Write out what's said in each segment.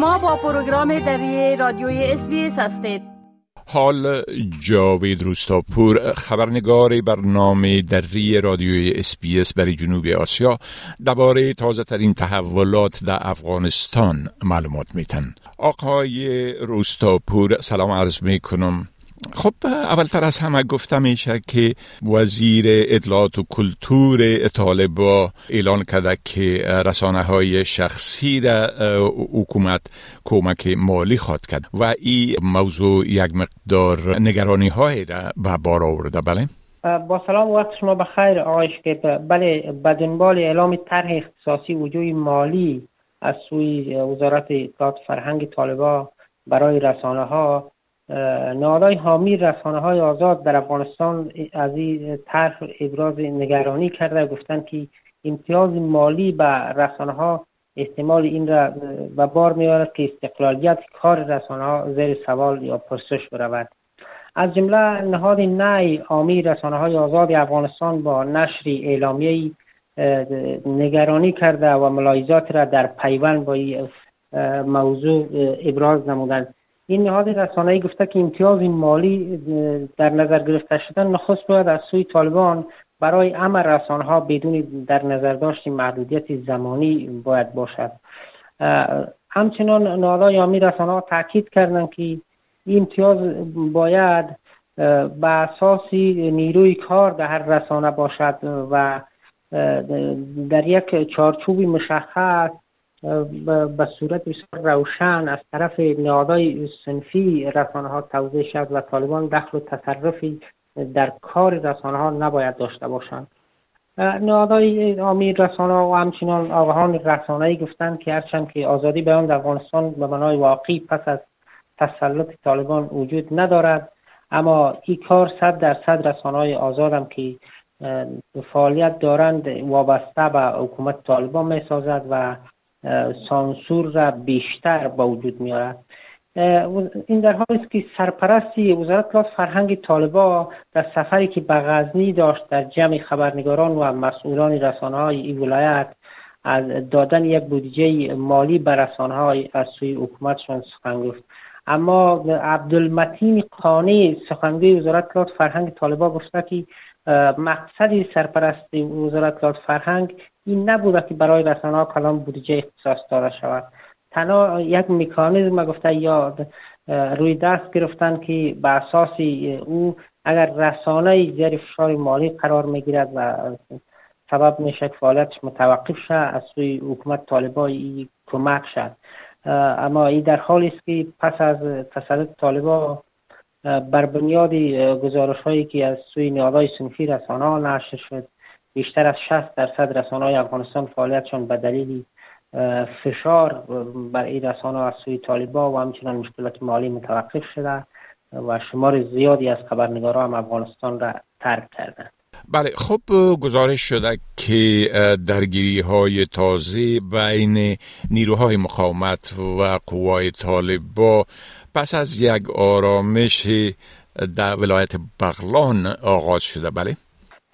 شما با پروگرام دری رادیوی SBS هستید. حال جاوید روستاپور خبرنگار برنامه دری رادیوی SBS برای جنوب آسیا درباره تازه ترین تحولات در افغانستان معلومات میتن آقای روستاپور سلام عرض می کنم خب اولتر از همه گفته میشه که وزیر اطلاعات و کلتور طالبا اعلان کرده که رسانه های شخصی را حکومت کمک مالی خواد کرد و این موضوع یک مقدار نگرانی های را به بار آورده بله؟ با سلام وقت شما بخیر آقای که بله بدنبال اعلام طرح اختصاصی وجوه مالی از سوی وزارت اطلاعات فرهنگ طالبا برای رسانه ها نهادهای حامی رسانه های آزاد در افغانستان از این طرح ابراز نگرانی کرده گفتند که امتیاز مالی به رسانه ها احتمال این را به بار میارد که استقلالیت کار رسانه ها زیر سوال یا پرسش برود. از جمله نهاد نی حامی رسانه های آزاد افغانستان با نشر اعلامیه نگرانی کرده و ملاحظات را در پیوند با موضوع ابراز نمودند. این نهاد رسانه‌ای گفته که امتیاز مالی در نظر گرفته شدن نخست باید از سوی طالبان برای امر رسانه بدون در نظر داشت محدودیت زمانی باید باشد. همچنان نهادهای عامی رسانه ها تاکید کردند که امتیاز باید به اساس نیروی کار در هر رسانه باشد و در یک چارچوبی مشخص به صورت بسیار روشن از طرف نهادهای سنفی رسانه ها توضیح شد و طالبان دخل و تصرفی در کار رسانه ها نباید داشته باشند. نهادهای عامی رسانه و همچنان آقاهان رسانه گفتند که هرچند که آزادی بیان در افغانستان به معنای واقعی پس از تسلط طالبان وجود ندارد اما این کار صد در صد رسانه های آزاد هم که فعالیت دارند وابسته به حکومت طالبان می سازد و سانسور را بیشتر با وجود میارد. این در حالی است که سرپرستی وزارت اطلاعات فرهنگ طالبا در سفری که به غزنی داشت در جمع خبرنگاران و مسئولان رسانه های این ولایت از دادن یک بودجه مالی به رسانه های از سوی حکومتشان سخن گفت. اما عبدالمتین قانی سخنگوی وزارت اطلاعات فرهنگ طالبا گفته که مقصد سرپرستی وزارت اطلاعات فرهنگ این نبوده که برای رسانه ها کلام بودجه اختصاص داده شود. تنها یک مکانیزم گفته یا روی دست گرفتن که به اساس او اگر رسانه زیر فشار مالی قرار می‌گیرد و سبب میشه که فعالیتش متوقف شد از سوی حکومت طالبا کمک شد اما این در حالی است که پس از تسلط طالبا بر بنیاد گزارش هایی که از سوی نهادهای سنفی رسانه نشر شد بیشتر از 60 درصد رسانه های افغانستان فعالیتشان به دلیل فشار بر این رسانه از سوی طالبا و همچنان مشکلات مالی متوقف شده و شمار زیادی از خبرنگاران هم افغانستان را ترک کردند بله خب گزارش شده که درگیری های تازه بین نیروهای مقاومت و قوای طالبا پس از یک آرامش در ولایت بغلان آغاز شده بله؟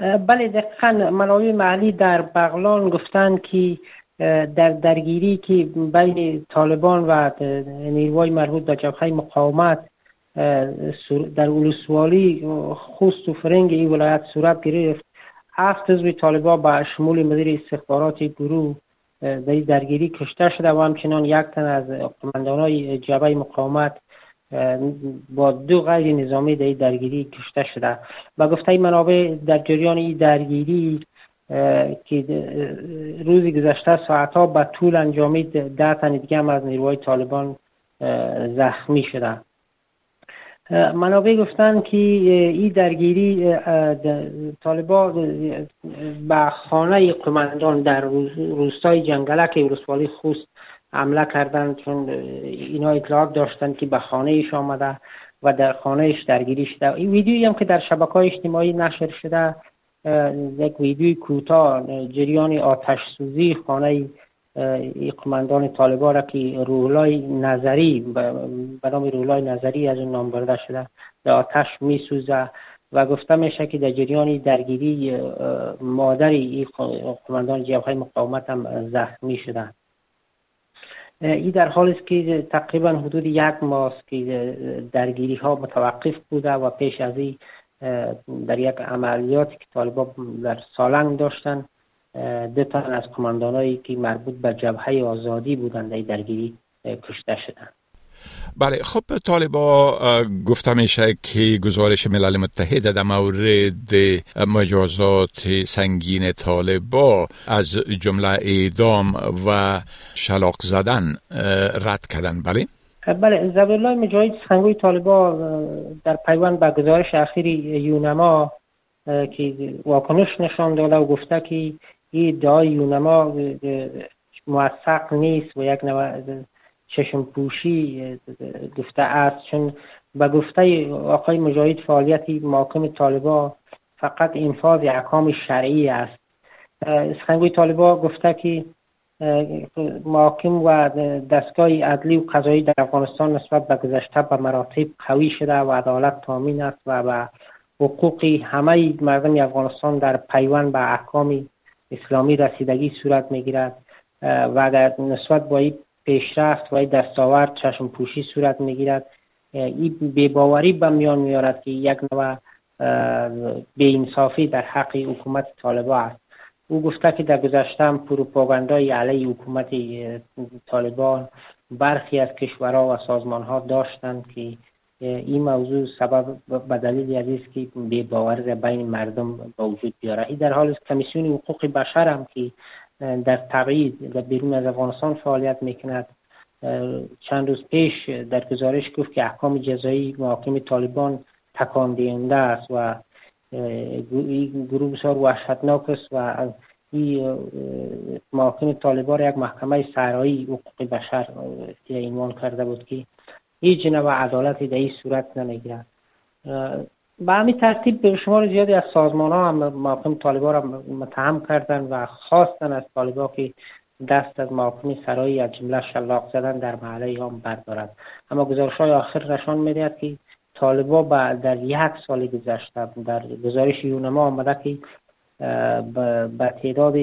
بله دقیقا. منابع محلی در بغلان گفتند که در درگیری که بین طالبان و نیروهای مربوط به جبهه مقاومت در اولوسوالی خوست و فرنگ این ولایت صورت گرفت. هفت طالبان به شمول مدیر استخبارات گروه در درگیری کشته شده و همچنان یک تن از قماندان های جبهه مقاومت با دو غیر نظامی در درگیری کشته شده. و گفته منابع در جریان این درگیری که روزی گذشته ساعتها به طول انجامید ده تن دیگه هم از نیروهای طالبان زخمی شده. منابع گفتن که این درگیری طالبان به خانه قماندان در روستای جنگلک ولسوالی خوست. حمله کردند چون اینا اطلاعات داشتند که به خانه ایش آمده و در خانه ایش درگیری شده. این ویدیویی هم که در شبکه های اجتماعی نشر شده یک ویدیوی کوتاه جریان آتش سوزی خانه قماندان طالبان را که روحلای نظری به نام روحلای نظری از اون نام برده شده به آتش می سوزه و گفته میشه که در جریان درگیری مادر قماندان جبهه مقاومت هم زخمی شدند این در حال است که تقریبا حدود یک ماه که درگیری ها متوقف بوده و پیش از این در یک عملیاتی که طالبان در سالنگ داشتن دو تن از کماندانایی که مربوط به جبهه آزادی بودند در درگیری کشته شدند. بله خب طالبا گفته میشه که گزارش ملل متحد در مورد مجازات سنگین طالبا از جمله اعدام و شلاق زدن رد کردن. بله؟ بله زبرالله مجاهد سنگوی طالبا در پیوند به گزارش اخیری یونما که واکنش نشان داده و گفته که این ادعای یونما موثق نیست و یک نوع چشم پوشی گفته است. چون به گفته آقای مجاهد فعالیت محاکم طالبا فقط انفاذ احکام شرعی است. سخنگوی طالبا گفته که محاکم و دستگاه عدلی و قضایی در افغانستان نسبت به گذشته به مراتب قوی شده و عدالت تامین است و به حقوق همه مردم افغانستان در پیوند به احکام اسلامی رسیدگی صورت می‌گیرد. و اگر نسبت با این پیشرفت و دستاورد چشم پوشی صورت می‌گیرد. این بیباوری به میان میارد که یک نوع انصافی در حق حکومت طالبا است. او گفته که در گذشته پروپاگاندای علیه حکومت طالبان برخی از کشورها و سازمان ها داشتند که این موضوع سبب به دلیل است که بی باوری بین مردم به وجود بیاره این در حال کمیسیون حقوق بشر هم که در تبعید و بیرون از افغانستان فعالیت می‌کند. چند روز پیش در گزارش گفت که احکام جزایی محاکم طالبان تکان دهنده است و گروه بسیار وحشتناک است و این محاکم طالبان یک محکمه سرایی حقوق بشر ایمان کرده بود که هیچ نوع عدالتی در این صورت نمی‌گیرد. به همین ترتیب به شمار زیادی از سازمان ها هم محاکم طالبان را متهم کردن و خواستن از طالبان که دست از محاکم سرایی از جمله شلاق زدن در محله هم بردارد اما گزارش های آخر نشان می‌دهد که طالبا در یک سال گذشته در گزارش یونما آمده که به تعداد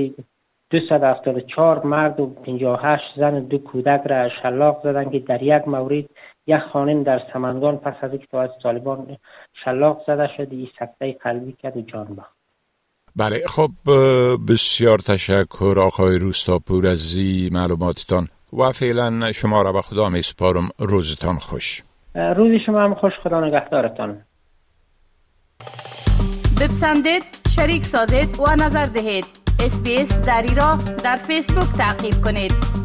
274 مرد و 58 زن و دو کودک را شلاق زدن که در یک مورد یک خانم در سمنگان پس از اینکه از طالبان شلاق زده شد این سکته قلبی کرد و جان باخت بله خب بسیار تشکر آقای روستاپور از این معلوماتتان و فعلا شما را به خدا می سپارم. روزتان خوش. روزی شما هم خوش خدا نگهدارتان. بپسندید شریک سازید و نظر دهید. اسپیس دری را در فیسبوک تعقیب کنید.